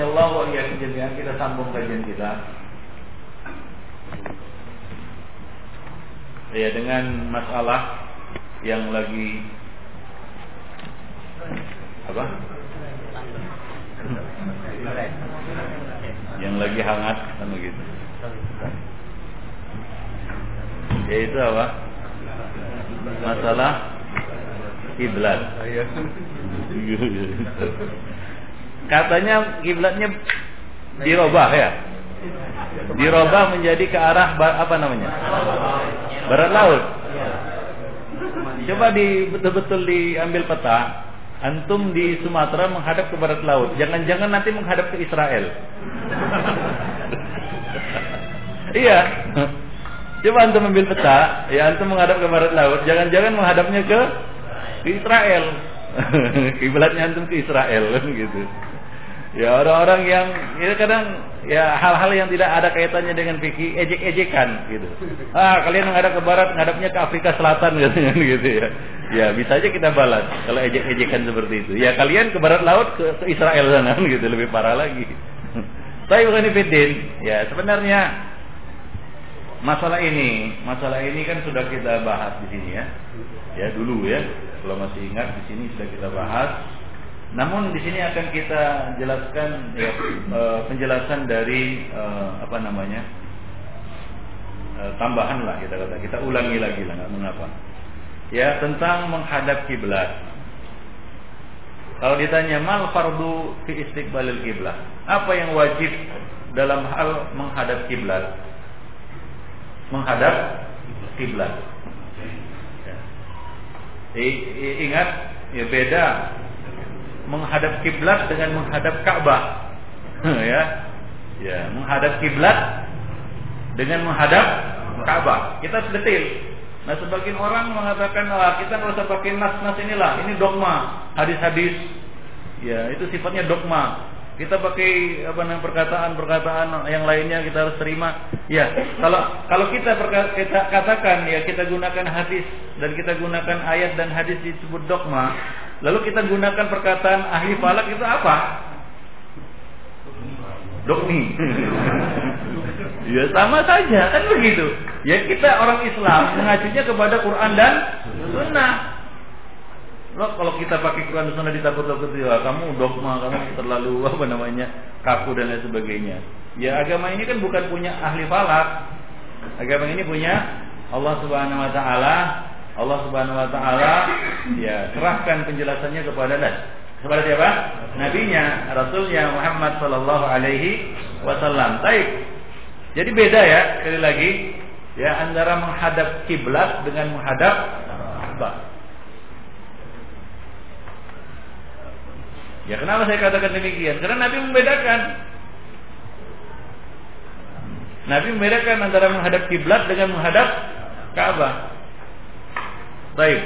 Allah wa iyyakum jami'an kita sambung kajian kita. Ya dengan masalah yang lagi apa? yang lagi hangat kan begitu. Yaitu apa? Masalah kiblat. Katanya kiblatnya dirubah ya. Dirubah menjadi ke arah apa namanya? Barat laut. Coba di betul-betul diambil peta. Antum di Sumatera menghadap ke barat laut. Jangan-jangan nanti menghadap ke Israel. iya. Coba antum ambil peta, ya antum menghadap ke barat laut. Jangan-jangan menghadapnya ke Israel. Kiblatnya antum ke Israel gitu. Ya orang-orang yang ya kadang ya hal-hal yang tidak ada kaitannya dengan fikih ejek-ejekan gitu. Ah kalian menghadap ke barat, menghadapnya ke Afrika Selatan katanya gitu ya. Ya bisa aja kita balas kalau ejek-ejekan seperti itu. Ya kalian ke barat laut ke, ke Israel sana gitu lebih parah lagi. Tapi bukan Fidin. Ya sebenarnya masalah ini, masalah ini kan sudah kita bahas di sini ya. Ya dulu ya. Kalau masih ingat di sini sudah kita bahas namun di sini akan kita jelaskan ya, e, penjelasan dari e, apa namanya e, tambahan lah kita kata. Kita ulangi lagi lah nggak mengapa. Ya tentang menghadap kiblat. Kalau ditanya mal fardu fi istiqbalil kiblat apa yang wajib dalam hal menghadap kiblat? Menghadap kiblat. Ya. ingat ya beda menghadap kiblat dengan menghadap Ka'bah. ya. Ya, menghadap kiblat dengan menghadap Ka'bah. Kita detail. Nah, sebagian orang mengatakan, "Ah, kita usah pakai nas-nas inilah, ini dogma, hadis-hadis." Ya, itu sifatnya dogma. Kita pakai apa namanya perkataan-perkataan yang lainnya kita harus terima. Ya, kalau kalau kita, kita katakan ya kita gunakan hadis dan kita gunakan ayat dan hadis disebut dogma, lalu kita gunakan perkataan ahli falak itu apa? Dogmi. ya sama saja kan begitu. Ya kita orang Islam mengacunya kepada Quran dan Sunnah. Loh, kalau kita pakai Quran dan Sunnah ditakut-takuti, ya, kamu dogma, kamu terlalu apa namanya kaku dan lain sebagainya. Ya agama ini kan bukan punya ahli falak. Agama ini punya Allah Subhanahu Wa Taala. Allah Subhanahu Wa Taala ya kerahkan penjelasannya kepada nas. Kepada siapa? Nabinya, Rasulnya Muhammad Sallallahu Alaihi Wasallam. Baik. Jadi beda ya sekali lagi ya antara menghadap kiblat dengan menghadap Ka'bah. Ya kenapa saya katakan demikian? Karena Nabi membedakan. Nabi membedakan antara menghadap kiblat dengan menghadap Ka'bah. Baik.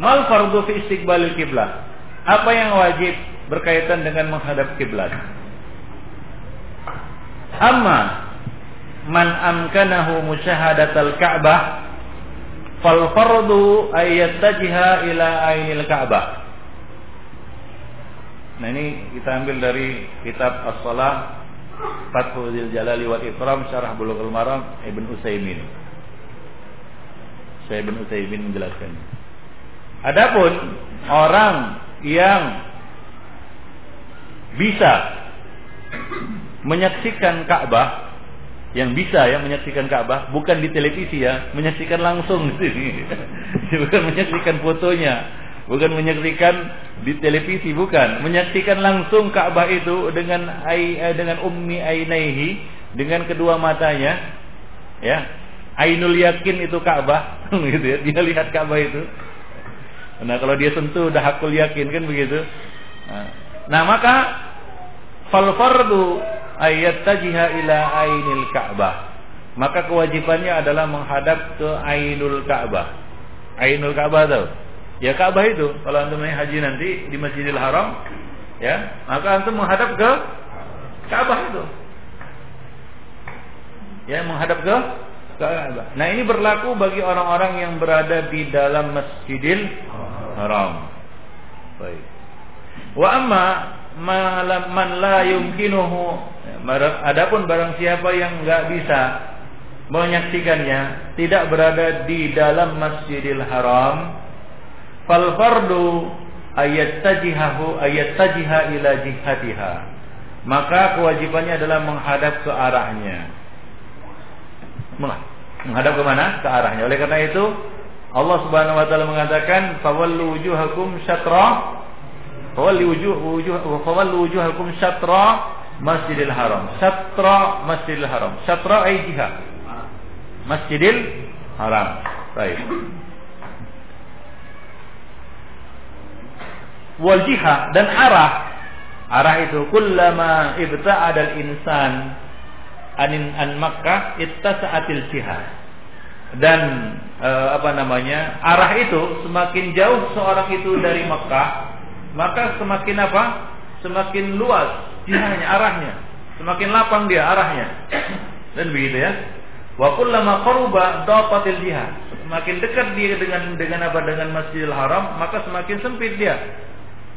Mal fardu fi istiqbalil kiblat. Apa yang wajib berkaitan dengan menghadap kiblat? Amma man amkanahu musyahadatal Ka'bah fal fardu ayyattajiha ila ainil Ka'bah. Nah ini kita ambil dari kitab As-Salah Fathul Jalali wal Ikram Syarah Bulughul Maram Ibn Utsaimin. Saya Ibn Utsaimin menjelaskan. Adapun orang yang bisa menyaksikan Ka'bah yang bisa ya menyaksikan Ka'bah bukan di televisi ya, menyaksikan langsung di sini. bukan menyaksikan fotonya, bukan menyaksikan di televisi bukan, menyaksikan langsung Ka'bah itu dengan ai, eh, dengan ummi ainaihi dengan kedua matanya. Ya. Ainul yakin itu Ka'bah gitu ya. Dia lihat Ka'bah itu. Nah, kalau dia sentuh udah hakul yakin kan begitu. Nah, nah maka fal fardu ayat tajiha ila ainil Ka'bah. Maka kewajibannya adalah menghadap ke ainul Ka'bah. Ainul Ka'bah tahu? Ya Ka'bah itu. Kalau antum naik haji nanti di Masjidil Haram, ya, maka antum menghadap ke Ka'bah itu. Ya, menghadap ke Ka'bah. Nah, ini berlaku bagi orang-orang yang berada di dalam Masjidil Haram. Baik. Wa amma man la yumkinuhu adapun barang siapa yang enggak bisa menyaksikannya tidak berada di dalam Masjidil Haram fal fardu ayat tajihahu ayat tajiha ila jihatiha. Maka kewajibannya adalah menghadap ke arahnya. Menghadap. Ke mana? Ke arahnya. Oleh karena itu Allah Subhanahu wa taala mengatakan fawallu wujuhakum syatra. Fawalli wujuh wujuh fawallu wujuhakum syatra Masjidil Haram. Syatra Masjidil Haram. Syatra ay jihah Masjidil Haram. Baik. Wal jiha dan arah. Arah itu kullama ibta'ada al-insan anin an Makkah ittasa'atil jihad. Dan e, apa namanya? Arah itu semakin jauh seorang itu dari Makkah, maka semakin apa? Semakin luas jihahnya, arahnya. Semakin lapang dia arahnya. Dan begitu ya. Wa kullama qaruba daqatil jihad. Semakin dekat dia dengan dengan apa dengan Masjidil Haram, maka semakin sempit dia.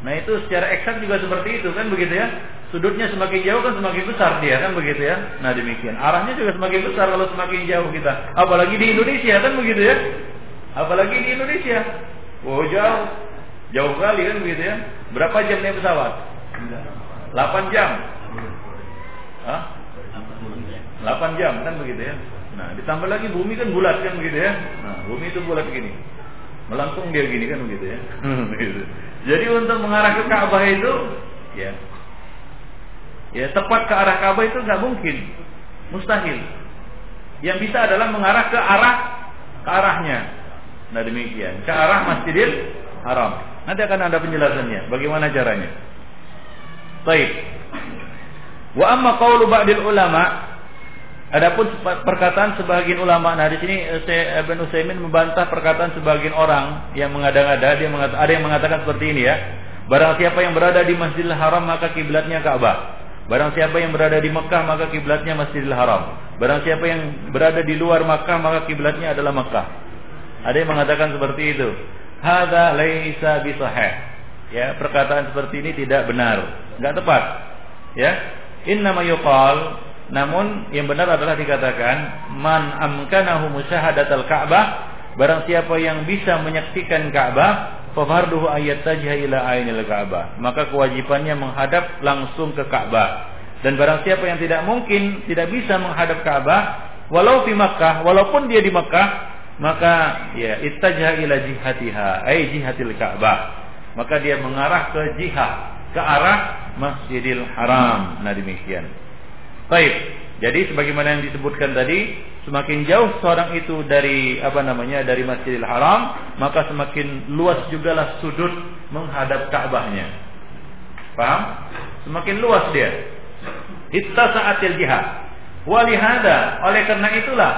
Nah, itu secara eksak juga seperti itu kan begitu ya. Sudutnya semakin jauh kan semakin besar dia kan begitu ya. Nah, demikian. Arahnya juga semakin besar kalau semakin jauh kita. Apalagi di Indonesia kan begitu ya. Apalagi di Indonesia. Oh, jauh. Jauh kali kan begitu ya. Berapa jam naik pesawat? 8 jam. Hah? 8 jam kan begitu ya. Nah, ditambah lagi bumi kan bulat kan begitu ya. Nah, bumi itu bulat begini. Melengkung dia gini kan begitu ya. Jadi untuk mengarah ke Ka'bah itu ya ya tepat ke arah Ka'bah itu nggak mungkin. Mustahil. Yang bisa adalah mengarah ke arah ke arahnya. Nah, demikian. Ke arah Masjidil Haram. Nanti akan ada penjelasannya bagaimana caranya. Baik. Wa amma qaulu ba'dil ulama Adapun perkataan sebagian ulama, nah di sini eh, Ibn Utsaimin membantah perkataan sebagian orang yang mengada-ngada, dia mengatakan, ada yang mengatakan seperti ini ya. Barang siapa yang berada di Masjidil Haram maka kiblatnya Ka'bah. Barang siapa yang berada di Mekah maka kiblatnya Masjidil Haram. Barang siapa yang berada di luar Mekah maka kiblatnya adalah Mekah. Ada yang mengatakan seperti itu. Hada laisa bisahih. Ya, perkataan seperti ini tidak benar, enggak tepat. Ya. Inna ma namun yang benar adalah dikatakan man amkanahu musyahadatal Ka'bah barang siapa yang bisa menyaksikan Ka'bah fafarduhu ayat tajha ila ainil Ka'bah. Maka kewajibannya menghadap langsung ke Ka'bah. Dan barang siapa yang tidak mungkin tidak bisa menghadap Ka'bah walau di Makkah walaupun dia di Makkah maka ya ittajha ila jihatiha ay jihatil Ka'bah. Maka dia mengarah ke jihad ke arah Masjidil Haram. Nah demikian Baik. Jadi sebagaimana yang disebutkan tadi, semakin jauh seorang itu dari apa namanya dari Masjidil Haram, maka semakin luas jugalah sudut menghadap Ka'bahnya. Paham? Semakin luas dia. Ittasa'atil jihad. Walihada, oleh karena itulah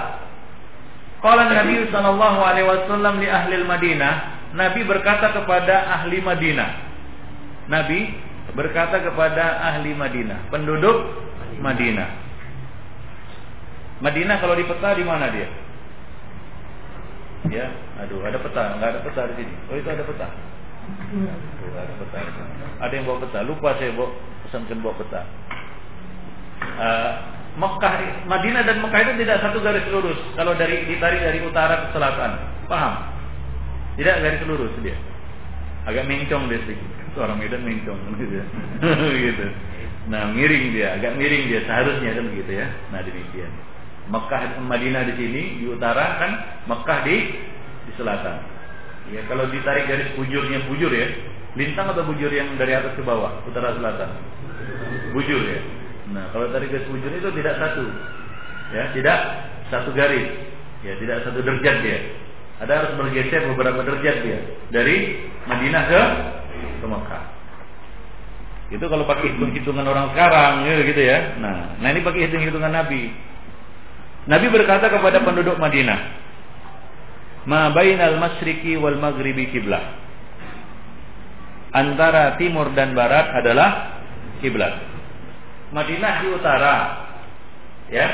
Qala Nabi sallallahu alaihi wasallam li ahli Madinah, Nabi berkata kepada ahli Madinah. Nabi berkata kepada ahli Madinah, penduduk Madinah. Madinah kalau di peta di mana dia? Ya, aduh ada peta, nggak ada peta di sini. Oh itu ada peta. Oh, ada peta. Ada yang bawa peta. Lupa saya bawa pesankan bawa peta. Uh, Mekah, Madinah dan Mekah itu tidak satu garis lurus. Kalau dari ditarik dari utara ke selatan, paham? Tidak garis lurus dia. Agak mencong dia sedikit. Orang Medan mencong gitu. Nah miring dia, agak miring dia seharusnya kan begitu ya. Nah demikian. Mekah Madinah di sini di utara kan, Mekah di di selatan. Ya kalau ditarik garis bujurnya bujur ya, lintang atau bujur yang dari atas ke bawah, utara selatan. Bujur ya. Nah kalau tarik garis bujur itu tidak satu, ya tidak satu garis, ya tidak satu derajat dia. Ada harus bergeser beberapa derajat dia dari Madinah ke ke Mekah. Itu kalau pakai hitung-hitungan orang sekarang gitu, gitu ya. Nah, nah ini pakai hitung-hitungan Nabi. Nabi berkata kepada penduduk Madinah, "Ma bainal masyriqi wal maghribi kiblat." Antara timur dan barat adalah kiblat. Madinah di utara. Ya.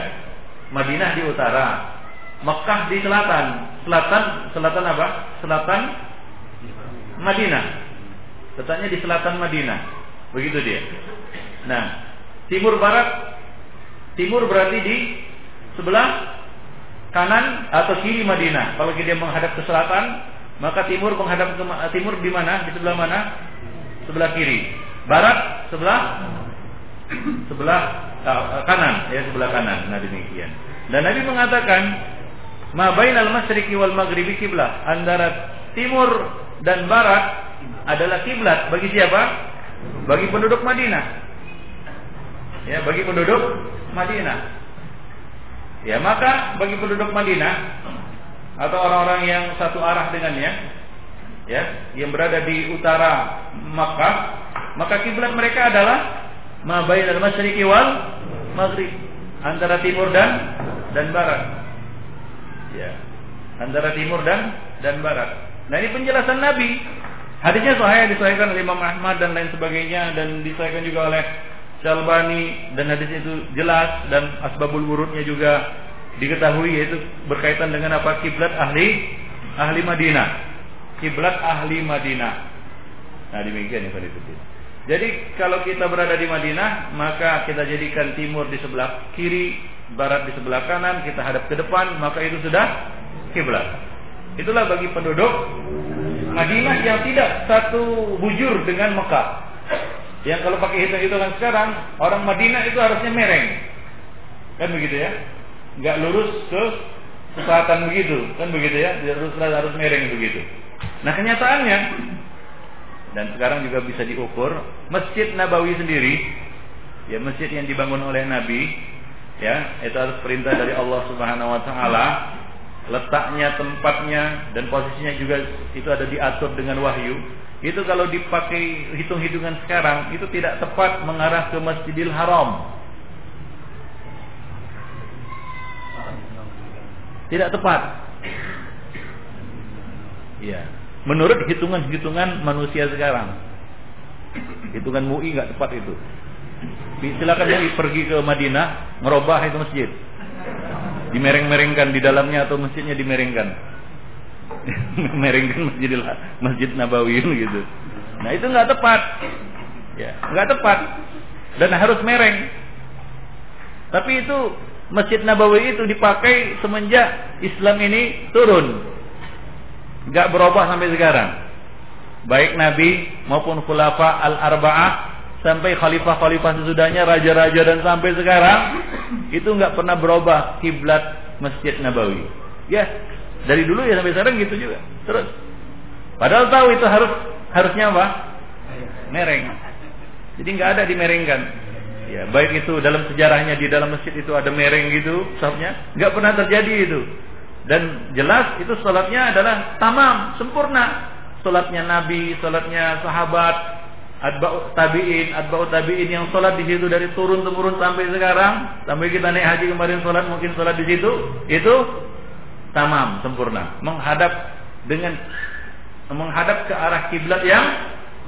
Madinah di utara. Mekah di selatan. Selatan selatan apa? Selatan Madinah. Letaknya di selatan Madinah. Begitu dia. Nah, timur barat timur berarti di sebelah kanan atau kiri Madinah. Kalau dia menghadap ke selatan, maka timur menghadap ke timur di mana? Di sebelah mana? Sebelah kiri. Barat sebelah sebelah uh, kanan ya sebelah kanan. Nah demikian. Dan Nabi mengatakan ma bainal masyriqi wal maghribi kiblah antara timur dan barat adalah kiblat bagi siapa? Bagi penduduk Madinah. Ya, bagi penduduk Madinah. Ya, maka bagi penduduk Madinah atau orang-orang yang satu arah dengannya, ya, yang berada di utara Makkah, maka kiblat mereka adalah ma bainal masyriqi wal maghrib, antara timur dan dan barat. Ya. Antara timur dan dan barat. Nah, ini penjelasan Nabi. Hadisnya sahih disahihkan oleh Imam Ahmad dan lain sebagainya dan disahihkan juga oleh Syalbani dan hadis itu jelas dan asbabul wurudnya juga diketahui yaitu berkaitan dengan apa kiblat ahli ahli Madinah. Kiblat ahli Madinah. Nah demikian ya Fadil Jadi kalau kita berada di Madinah maka kita jadikan timur di sebelah kiri, barat di sebelah kanan, kita hadap ke depan maka itu sudah kiblat. Itulah bagi penduduk Madinah yang tidak satu bujur dengan Mekah. Yang kalau pakai hitung-hitungan sekarang, orang Madinah itu harusnya mereng. Kan begitu ya? Nggak lurus ke selatan begitu, kan begitu ya? Harus harus mereng begitu. Nah, kenyataannya dan sekarang juga bisa diukur Masjid Nabawi sendiri ya masjid yang dibangun oleh Nabi ya itu harus perintah dari Allah Subhanahu wa taala letaknya tempatnya dan posisinya juga itu ada diatur dengan wahyu itu kalau dipakai hitung-hitungan sekarang itu tidak tepat mengarah ke Masjidil Haram. Tidak tepat. Ya. Menurut hitungan-hitungan manusia sekarang. Hitungan MUI nggak tepat itu. Silakan pergi ke Madinah, merubah itu masjid. Dimereng-merengkan di dalamnya atau masjidnya dimerengkan. meringkan masjidil masjid Nabawi gitu. Nah itu nggak tepat, ya nggak tepat dan harus mereng. Tapi itu masjid Nabawi itu dipakai semenjak Islam ini turun, nggak berubah sampai sekarang. Baik Nabi maupun Khulafa al Arba'ah sampai khalifah-khalifah sesudahnya, raja-raja dan sampai sekarang itu nggak pernah berubah kiblat Masjid Nabawi. Ya, dari dulu ya sampai sekarang gitu juga. Terus. Padahal tahu itu harus harusnya apa? Mereng. Jadi nggak ada dimerengkan. Ya, baik itu dalam sejarahnya di dalam masjid itu ada mereng gitu, sahnya nggak pernah terjadi itu. Dan jelas itu sholatnya adalah tamam, sempurna. Sholatnya Nabi, sholatnya sahabat, adba'ut tabi'in, adba'ut tabi'in yang sholat di situ dari turun temurun sampai sekarang, sampai kita naik haji kemarin sholat mungkin sholat di situ, itu tamam sempurna. Menghadap dengan menghadap ke arah kiblat yang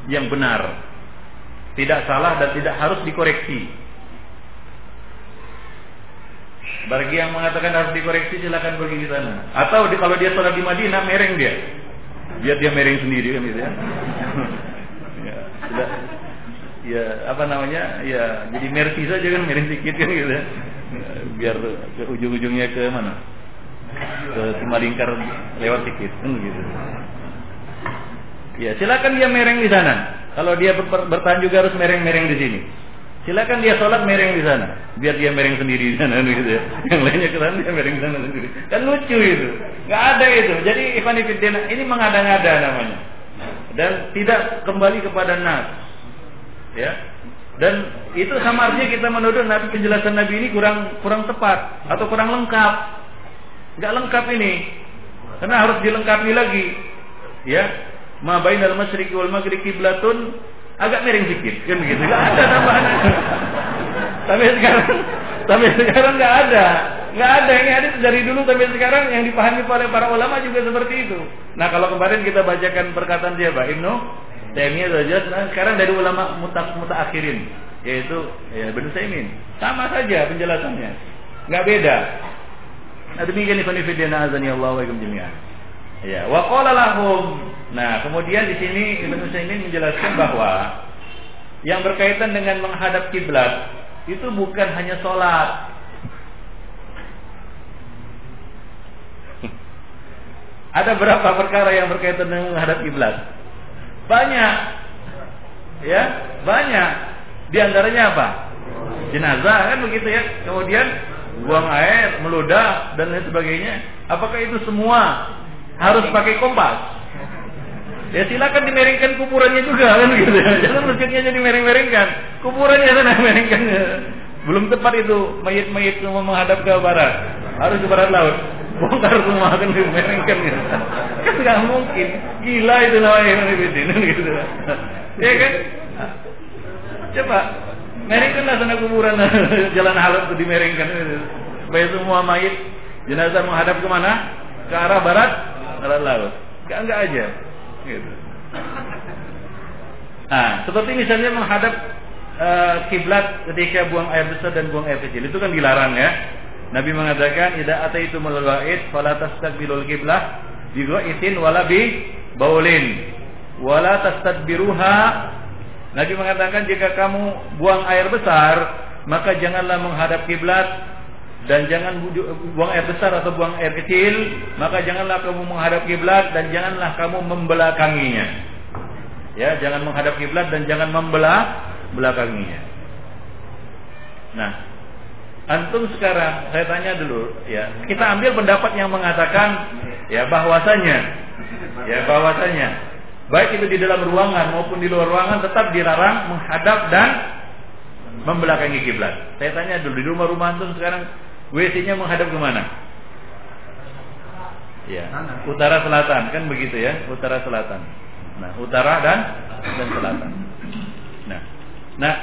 yang benar. Tidak salah dan tidak harus dikoreksi. Bagi yang mengatakan harus dikoreksi silakan pergi di sana. Atau di, kalau dia sholat di Madinah mereng dia. Biar dia mereng sendiri kan gitu ya sudah, ya apa namanya ya jadi mercy saja kan mereng sedikit kan gitu biar ke ujung-ujungnya ke mana ke Timalingkar lewat sedikit kan gitu. Ya, silakan dia mereng di sana. Kalau dia ber bertahan juga harus mereng-mereng di sini. Silakan dia sholat mereng di sana, biar dia mereng sendiri di sana gitu ya. Yang lainnya ke sana dia mereng di sana sendiri. Kan lucu itu. Gak ada itu. Jadi Ivan ini mengada-ngada namanya. Dan tidak kembali kepada nas. Ya. Dan itu sama artinya kita menuduh Nabi penjelasan Nabi ini kurang kurang tepat atau kurang lengkap nggak lengkap ini. Karena harus dilengkapi lagi. Ya. Ma bainal masyriqi wal maghribi kiblatun agak miring sedikit kan begitu. Enggak ada tambahan. sampai sekarang sampai sekarang enggak ada. Enggak ada ini hadis dari dulu sampai sekarang yang dipahami oleh para ulama juga seperti itu. Nah, kalau kemarin kita bacakan perkataan siapa? Ibnu Taimiyah jelas. Nah, sekarang dari ulama mutak mutaakhirin yaitu ya Ibnu Taimin. Sama saja penjelasannya. Enggak beda. Nah demikian ikhwan fillah azani Allah wa. Ya, wa Nah, kemudian di sini Ibnu Utsaimin menjelaskan bahwa yang berkaitan dengan menghadap kiblat itu bukan hanya sholat. Ada berapa perkara yang berkaitan dengan menghadap kiblat? Banyak. Ya, banyak. Di antaranya apa? Jenazah kan begitu ya. Kemudian buang air, meludah dan lain sebagainya. Apakah itu semua harus pakai kompas? Ya silakan dimeringkan kuburannya juga kan gitu. Jangan masjidnya jadi mereng-merengkan. Kuburannya sana merengkan. Belum tepat itu mayit-mayit menghadap ke barat. Harus ke barat laut. Bongkar semua kan dimerengkan gitu. Kan nggak mungkin. Gila itu namanya Bidin gitu. Ya kan? Coba merengkanlah sana kuburan jalan halat itu dimerengkan supaya semua mayit jenazah menghadap ke mana? Ke arah barat, barat laut. Enggak enggak aja. Gitu. Nah, seperti misalnya menghadap uh, kiblat ketika buang air besar dan buang air kecil itu kan dilarang ya. Nabi mengatakan idza ataitumul wa'id fala tastaqbilul qiblah bi ghaitin wala bi baulin wala tastadbiruha Nabi mengatakan jika kamu buang air besar maka janganlah menghadap kiblat dan jangan buang air besar atau buang air kecil, maka janganlah kamu menghadap kiblat dan janganlah kamu membelakanginya. Ya, jangan menghadap kiblat dan jangan membelah belakanginya. Nah, antum sekarang saya tanya dulu ya, kita ambil pendapat yang mengatakan ya bahwasanya ya bahwasanya baik itu di dalam ruangan maupun di luar ruangan tetap dilarang menghadap dan membelakangi kiblat. Saya tanya dulu di rumah-rumah antum sekarang WC-nya menghadap ke mana? Ya, utara selatan kan begitu ya, utara selatan. Nah, utara dan dan selatan. Nah, nah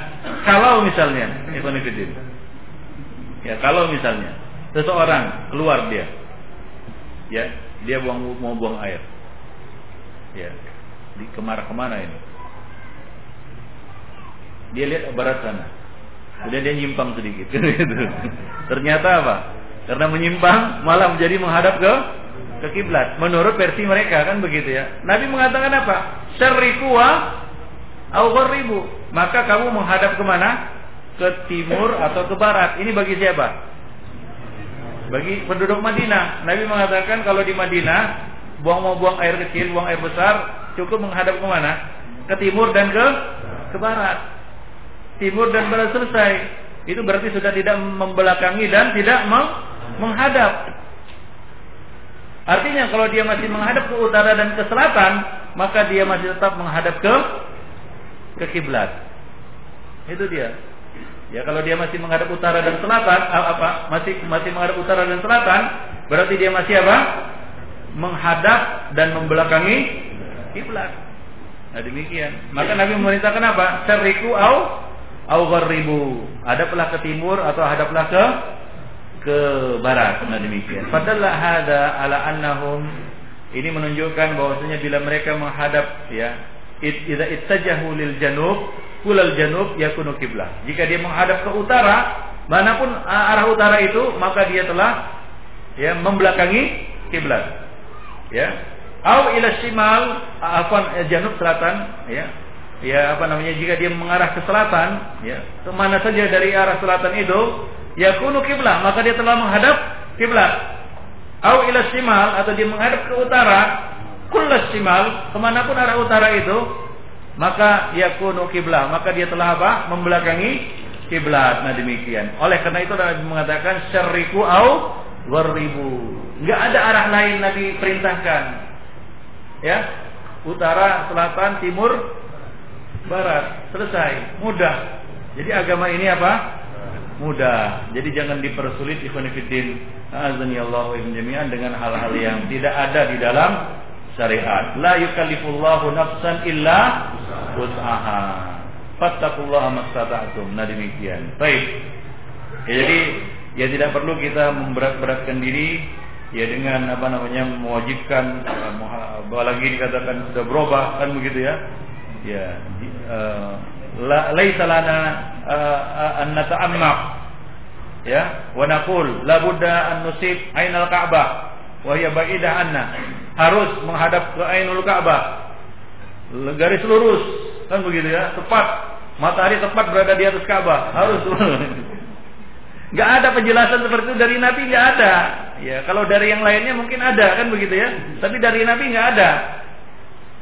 kalau misalnya Ibn ya kalau misalnya seseorang keluar dia, ya dia buang mau buang air, ya di ke mana ke mana ini? Dia lihat barat sana, Kemudian dia nyimpang sedikit. Ternyata apa? Karena menyimpang malah menjadi menghadap ke ke kiblat. Menurut versi mereka kan begitu ya. Nabi mengatakan apa? Syarriku wa ribu. Maka kamu menghadap ke mana? Ke timur atau ke barat. Ini bagi siapa? Bagi penduduk Madinah. Nabi mengatakan kalau di Madinah buang mau buang air kecil, buang air besar, cukup menghadap ke mana? Ke timur dan ke ke barat timur dan barat selesai. Itu berarti sudah tidak membelakangi dan tidak menghadap. Artinya kalau dia masih menghadap ke utara dan ke selatan, maka dia masih tetap menghadap ke ke kiblat. Itu dia. Ya kalau dia masih menghadap utara dan selatan, apa? Masih masih menghadap utara dan selatan, berarti dia masih apa? Menghadap dan membelakangi kiblat. Nah demikian. Maka Nabi memerintahkan apa? Syariku au au gharribu hadaplah ke timur atau hadaplah ke ke barat nah demikian padahal hada ala annahum ini menunjukkan bahwasanya bila mereka menghadap ya idza ittajahu lil janub kulal janub yakunu kiblah. Jika dia menghadap ke utara mana pun arah utara itu maka dia telah ya membelakangi kiblat ya. Au ila shimal afan eh, janub selatan ya. Ya apa namanya jika dia mengarah ke selatan ya. Ke mana saja dari arah selatan itu ya kunu kiblat maka dia telah menghadap kiblat au ila simal atau dia menghadap ke utara kullas simal ke mana pun arah utara itu maka ya kunu kiblat maka dia telah apa membelakangi kiblat nah demikian oleh karena itu Nabi mengatakan syariku au waribu nggak ada arah lain Nabi perintahkan ya utara selatan timur barat, selesai, mudah. Jadi agama ini apa? Mudah. Jadi jangan dipersulit ikhwan fillah. Azani Allah jami'an dengan hal-hal yang tidak ada di dalam syariat. La yukallifullahu nafsan illa wus'aha. Fattaqullaha mastata'tum. Nah demikian. Baik. Ya, jadi ya tidak perlu kita memberat-beratkan diri ya dengan apa namanya mewajibkan apalagi dikatakan sudah berubah kan begitu ya ya uh, laisa lana uh, an nata'ammaq ya wa naqul la budda an nusib ainal ka'bah wa hiya ba'idah anna harus menghadap ke ainul ka'bah garis lurus. Kan begitu ya? Tepat. Matahari tepat berada di atas Ka'bah. Harus. Nggak ada penjelasan seperti itu. Dari Nabi nggak ada. Ya kalau dari yang lainnya mungkin ada kan begitu ya? Tapi dari Nabi nggak ada.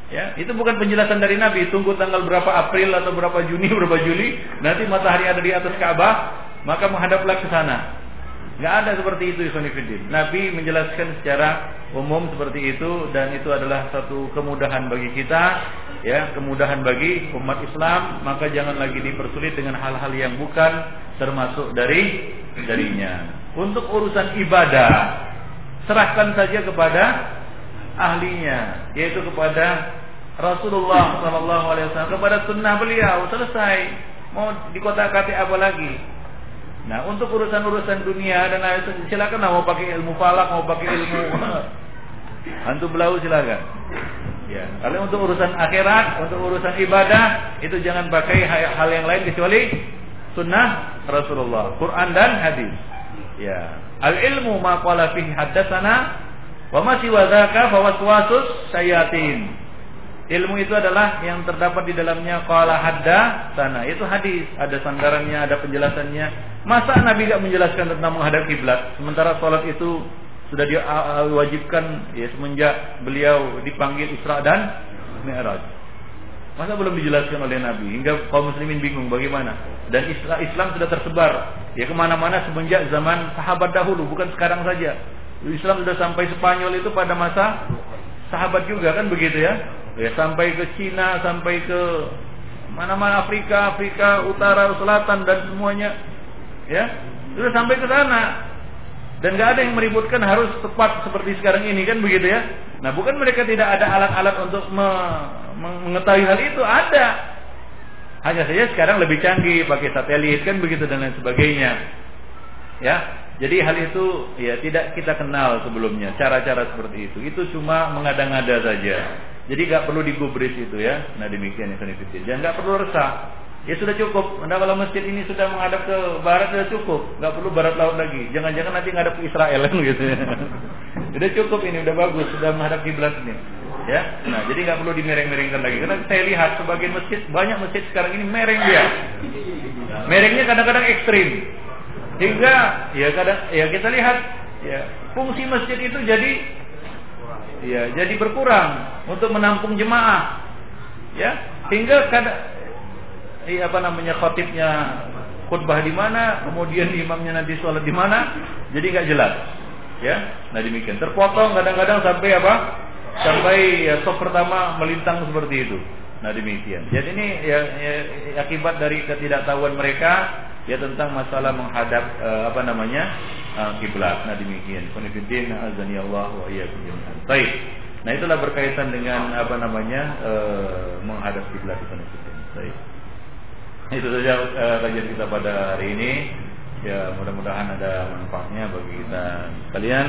Ya itu bukan penjelasan dari Nabi. Tunggu tanggal berapa April atau berapa Juni berapa Juli nanti matahari ada di atas Ka'bah maka menghadaplah ke sana nggak ada seperti itu Ikhwanifiddin. Nabi menjelaskan secara umum seperti itu dan itu adalah satu kemudahan bagi kita ya kemudahan bagi umat Islam. Maka jangan lagi dipersulit dengan hal-hal yang bukan termasuk dari darinya. Untuk urusan ibadah serahkan saja kepada ahlinya yaitu kepada Rasulullah Wasallam kepada sunnah beliau. Selesai. Mau dikotak-katik apa lagi Nah untuk urusan-urusan dunia dan silakan mau pakai ilmu falak mau pakai ilmu hantu belau silakan. Ya, kalau untuk urusan akhirat, untuk urusan ibadah itu jangan pakai hal yang lain kecuali sunnah Rasulullah, Quran dan hadis. Ya, al ilmu ma qala fihi haddatsana wa ma siwa dzaka. Ilmu itu adalah yang terdapat di dalamnya qala hadda sana. Itu hadis, ada sandarannya, ada penjelasannya. Masa Nabi tidak menjelaskan tentang menghadap kiblat sementara salat itu sudah diwajibkan ya semenjak beliau dipanggil Isra dan Mi'raj. Masa belum dijelaskan oleh Nabi hingga kaum muslimin bingung bagaimana? Dan Islam sudah tersebar ya ke mana-mana semenjak zaman sahabat dahulu bukan sekarang saja. Islam sudah sampai Spanyol itu pada masa sahabat juga kan begitu ya ya sampai ke Cina sampai ke mana-mana Afrika Afrika Utara Selatan dan semuanya. Ya sudah sampai ke sana. Dan nggak ada yang meributkan harus tepat seperti sekarang ini kan begitu ya? Nah bukan mereka tidak ada alat-alat untuk me mengetahui hal itu ada. Hanya saja sekarang lebih canggih pakai satelit kan begitu dan lain sebagainya. Ya jadi hal itu ya tidak kita kenal sebelumnya cara-cara seperti itu. Itu cuma mengada-ngada saja jadi nggak perlu digubris itu ya. Nah demikian yang Jangan ya, nggak perlu resah. Ya sudah cukup. Anda kalau masjid ini sudah menghadap ke barat sudah cukup. Nggak perlu barat laut lagi. Jangan-jangan nanti ngadap ke Israel kan gitu. Sudah cukup ini, udah bagus, sudah menghadap kiblat ini. Ya, nah jadi nggak perlu dimereng-merengkan lagi. Karena saya lihat sebagian masjid banyak masjid sekarang ini mereng dia. Merengnya kadang-kadang ekstrim. Hingga ya kadang ya kita lihat ya fungsi masjid itu jadi ya jadi berkurang untuk menampung jemaah. Ya hingga kadang iya apa namanya khotibnya khutbah di mana kemudian imamnya nanti sholat di mana jadi nggak jelas. Ya nah demikian. Terpotong kadang-kadang sampai apa? Sampai ya sop pertama melintang seperti itu. Nah demikian. Jadi ini ya, ya akibat dari ketidaktahuan mereka ya tentang masalah menghadap uh, apa namanya uh, kiblat. Nah demikian. Qanifiddin azani Allah wa. Baik. Nah itulah berkaitan dengan apa namanya uh, menghadap kiblat itu. Baik. Itu saja kajian kita pada hari ini. Ya mudah-mudahan ada manfaatnya bagi kita sekalian.